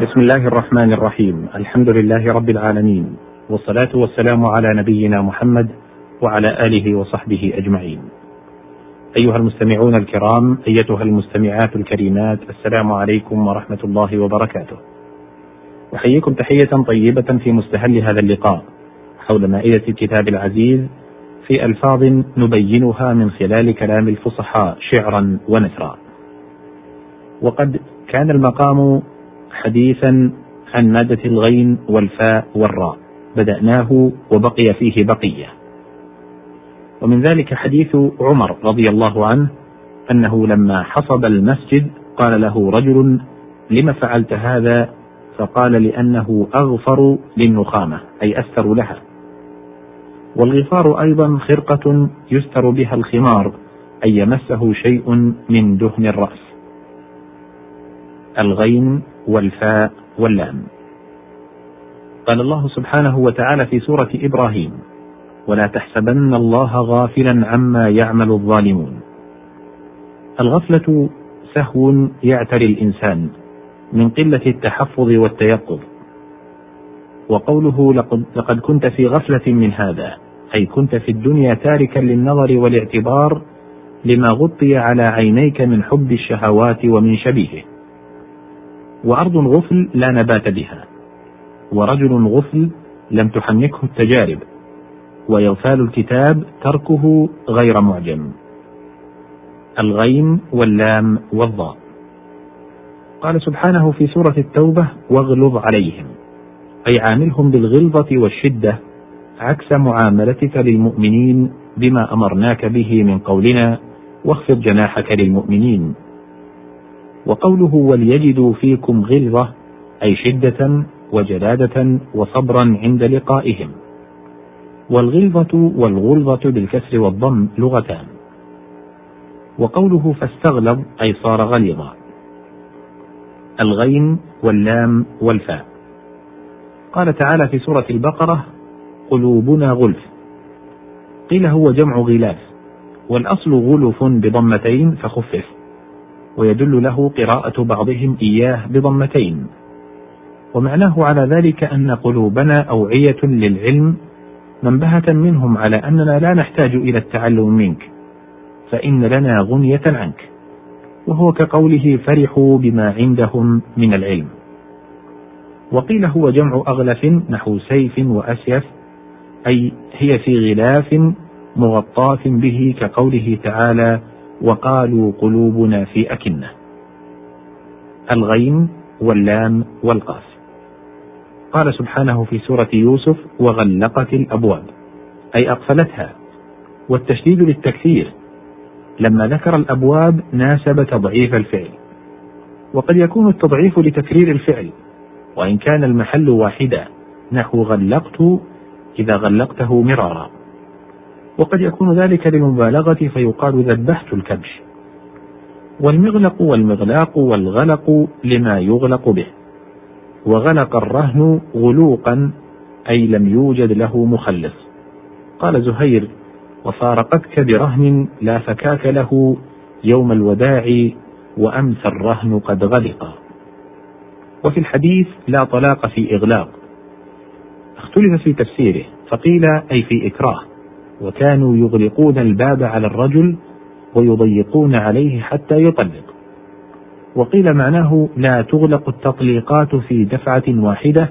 بسم الله الرحمن الرحيم. الحمد لله رب العالمين والصلاة والسلام على نبينا محمد وعلى آله وصحبه أجمعين. أيها المستمعون الكرام أيتها المستمعات الكريمات السلام عليكم ورحمة الله وبركاته. أحييكم تحية طيبة في مستهل هذا اللقاء حول مائدة الكتاب العزيز في ألفاظ نبينها من خلال كلام الفصحاء شعرا ونثرا. وقد كان المقام حديثا عن مادة الغين والفاء والراء. بدأناه وبقي فيه بقية. ومن ذلك حديث عمر رضي الله عنه أنه لما حصب المسجد قال له رجل لم فعلت هذا؟ فقال لأنه أغفر للنخامة أي أستر لها. والغفار أيضا خرقة يستر بها الخمار أن يمسه شيء من دهن الرأس. الغين والفاء واللام. قال الله سبحانه وتعالى في سورة إبراهيم ولا تحسبن الله غافلا عما يعمل الظالمون. الغفلة سهو يعتري الإنسان من قلة التحفظ والتيقظ. وقوله لقد, لقد كنت في غفلة من هذا. أي كنت في الدنيا تاركا للنظر والاعتبار لما غطي على عينيك من حب الشهوات ومن شبيهه. وأرض غفل لا نبات بها ورجل غفل لم تحنكه التجارب وإغفال الكتاب تركه غير معجم. الغين واللام والضاء. قال سبحانه في سورة التوبة واغلظ عليهم أي عاملهم بالغلظة والشدة عكس معاملتك للمؤمنين بما أمرناك به من قولنا واخفض جناحك للمؤمنين. وقوله وليجدوا فيكم غلظة أي شدة وجلادة وصبرا عند لقائهم. والغلظة والغلظة بالكسر والضم لغتان. وقوله فاستغلظ أي صار غليظا. الغين واللام والفاء. قال تعالى في سورة البقرة قلوبنا غلف. قيل هو جمع غلاف. والأصل غلف بضمتين فخفف. ويدل له قراءة بعضهم إياه بضمتين. ومعناه على ذلك أن قلوبنا أوعية للعلم منبهة منهم على أننا لا نحتاج إلى التعلم منك فإن لنا غنية عنك. وهو كقوله فرحوا بما عندهم من العلم. وقيل هو جمع أغلف نحو سيف وأسيف أي هي في غلاف مغطاة به كقوله تعالى وقالوا قلوبنا في أكنة. الغين واللام والقاف. قال سبحانه في سورة يوسف وغلقت الأبواب. أي أقفلتها. والتشديد للتكثير. لما ذكر الأبواب ناسب تضعيف الفعل. وقد يكون التضعيف لتكرير الفعل. وإن كان المحل واحدا نحو غلقت إذا غلقته مرارا. وقد يكون ذلك للمبالغة فيقال ذبحت الكبش. والمغلق والمغلاق والغلق لما يغلق به. وغلق الرهن غلوقا أي لم يوجد له مخلص. قال زهير وفارقتك برهن لا فكاك له يوم الوداع وأمس الرهن قد غلق. وفي الحديث لا طلاق في إغلاق. اختلف في تفسيره فقيل أي في إكراه. وكانوا يغلقون الباب على الرجل ويضيقون عليه حتى يطلق. وقيل معناه لا تغلق التطليقات في دفعة واحدة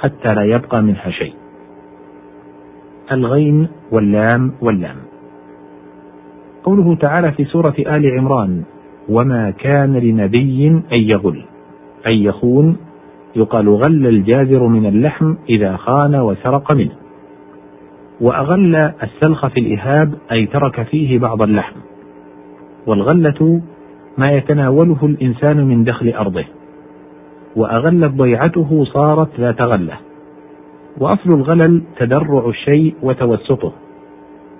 حتى لا يبقى منها شيء. الغين واللام واللام. قوله تعالى في سورة آل عمران وما كان لنبي أن يغل أي يخون يقال غل الجازر من اللحم إذا خان وسرق منه. وأغل السلخ في الإهاب أي ترك فيه بعض اللحم. والغلة ما يتناوله الإنسان من دخل أرضه. وأغلت ضيعته صارت ذات غلة. وأصل الغلل تدرع الشيء وتوسطه.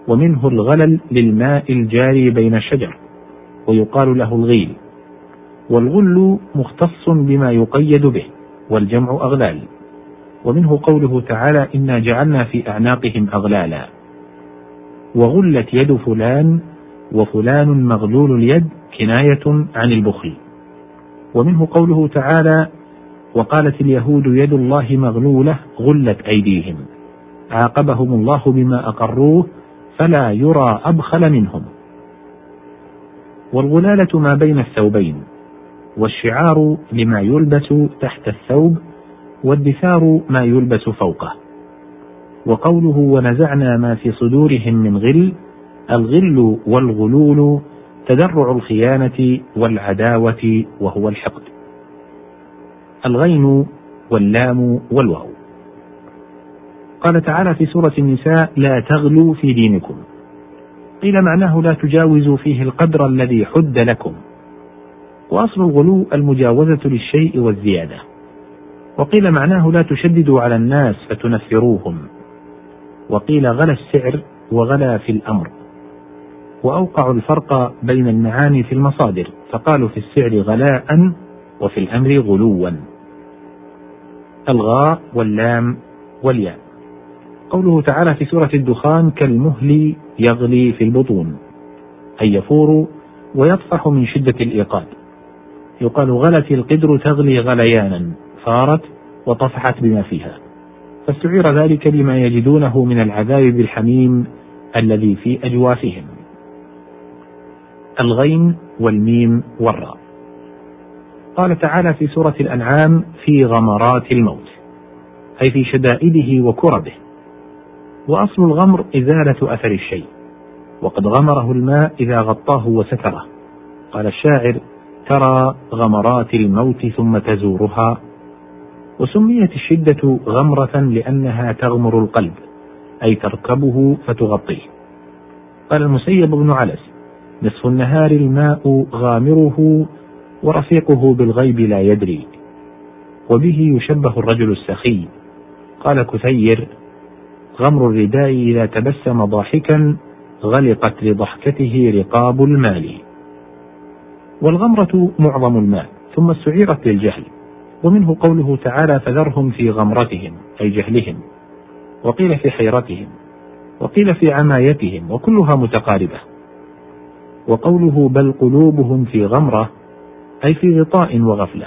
ومنه الغلل للماء الجاري بين الشجر ويقال له الغيل. والغل مختص بما يقيد به والجمع أغلال. ومنه قوله تعالى إنا جعلنا في أعناقهم أغلالا. وغلت يد فلان وفلان مغلول اليد كناية عن البخل. ومنه قوله تعالى وقالت اليهود يد الله مغلولة غلت أيديهم. عاقبهم الله بما أقروه فلا يرى أبخل منهم. والغلالة ما بين الثوبين والشعار لما يلبس تحت الثوب والدثار ما يلبس فوقه. وقوله ونزعنا ما في صدورهم من غل الغل والغلول تدرع الخيانة والعداوة وهو الحقد. الغين واللام والواو. قال تعالى في سورة النساء لا تغلوا في دينكم. قيل معناه لا تجاوزوا فيه القدر الذي حد لكم. وأصل الغلو المجاوزة للشيء والزيادة. وقيل معناه لا تشددوا على الناس فتنفروهم. وقيل غلا السعر وغلا في الأمر. وأوقعوا الفرق بين المعاني في المصادر فقالوا في السعر غلاء وفي الأمر غلوا. الغاء واللام والياء. قوله تعالى في سورة الدخان كالمهل يغلي في البطون أي يفور ويطفح من شدة الإيقاد. يقال غلت القدر تغلي غليانا. فارت وطفحت بما فيها. فاستعير ذلك لما يجدونه من العذاب بالحميم الذي في أجوافهم. الغين والميم والراء. قال تعالى في سورة الأنعام في غمرات الموت أي في شدائده وكربه. وأصل الغمر إزالة أثر الشيء وقد غمره الماء إذا غطاه وستره. قال الشاعر ترى غمرات الموت ثم تزورها وسميت الشدة غمرة لأنها تغمر القلب أي تركبه فتغطيه. قال المسيب بن علس نصف النهار الماء غامره ورفيقه بالغيب لا يدري. وبه يشبه الرجل السخي. قال كثير غمر الرداء إذا تبسم ضاحكا غلقت لضحكته رقاب المال. والغمرة معظم الماء ثم استعيرت للجهل. ومنه قوله تعالى فذرهم في غمرتهم أي جهلهم وقيل في حيرتهم وقيل في عمايتهم وكلها متقاربة. وقوله بل قلوبهم في غمرة أي في غطاء وغفلة.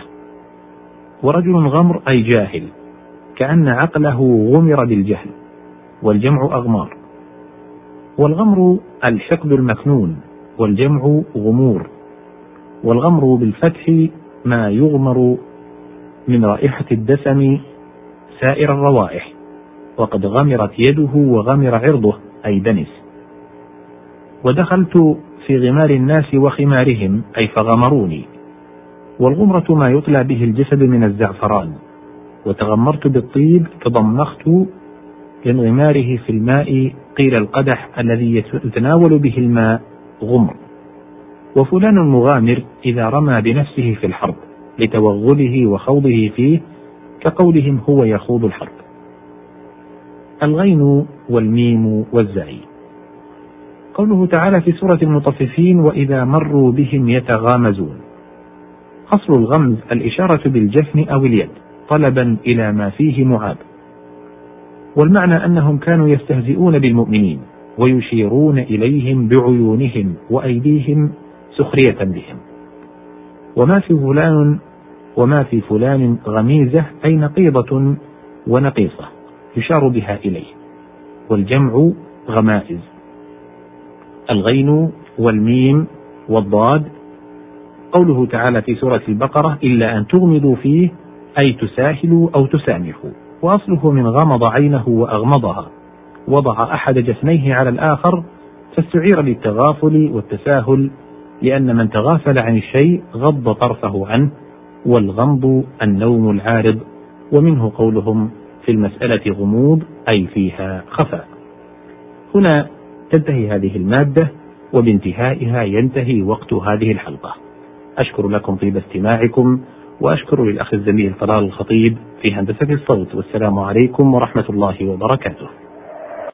ورجل غمر أي جاهل كأن عقله غمر بالجهل والجمع أغمار. والغمر الحقد المكنون والجمع غمور. والغمر بالفتح ما يغمر من رائحة الدسم سائر الروائح وقد غمرت يده وغمر عرضه أي دنس. ودخلت في غمار الناس وخمارهم أي فغمروني. والغمرة ما يطلى به الجسد من الزعفران. وتغمرت بالطيب تضمخت لانغماره في الماء قيل القدح الذي يتناول به الماء غمر. وفلان مغامر إذا رمى بنفسه في الحرب. لتوغله وخوضه فيه كقولهم هو يخوض الحرب. الغين والميم والزعي قوله تعالى في سورة المطففين وإذا مروا بهم يتغامزون. أصل الغمز الإشارة بالجفن أو اليد طلبا إلى ما فيه معاب. والمعنى أنهم كانوا يستهزئون بالمؤمنين ويشيرون إليهم بعيونهم وأيديهم سخرية بهم. وما في فلان وما في فلان غميزة أي نقيضة ونقيصة يشار بها إليه. والجمع غمائز. الغين والميم والضاد. قوله تعالى في سورة البقرة إلا أن تغمضوا فيه أي تساهلوا أو تسامحوا. وأصله من غمض عينه وأغمضها. وضع أحد جفنيه على الآخر فاستعير للتغافل والتساهل لأن من تغافل عن الشيء غض طرفه عنه والغمض النوم العارض ومنه قولهم في المسألة غموض أي فيها خفاء. هنا تنتهي هذه المادة وبانتهائها ينتهي وقت هذه الحلقة. أشكر لكم طيب استماعكم وأشكر للأخ الزميل طلال الخطيب في هندسة الصوت والسلام عليكم ورحمة الله وبركاته.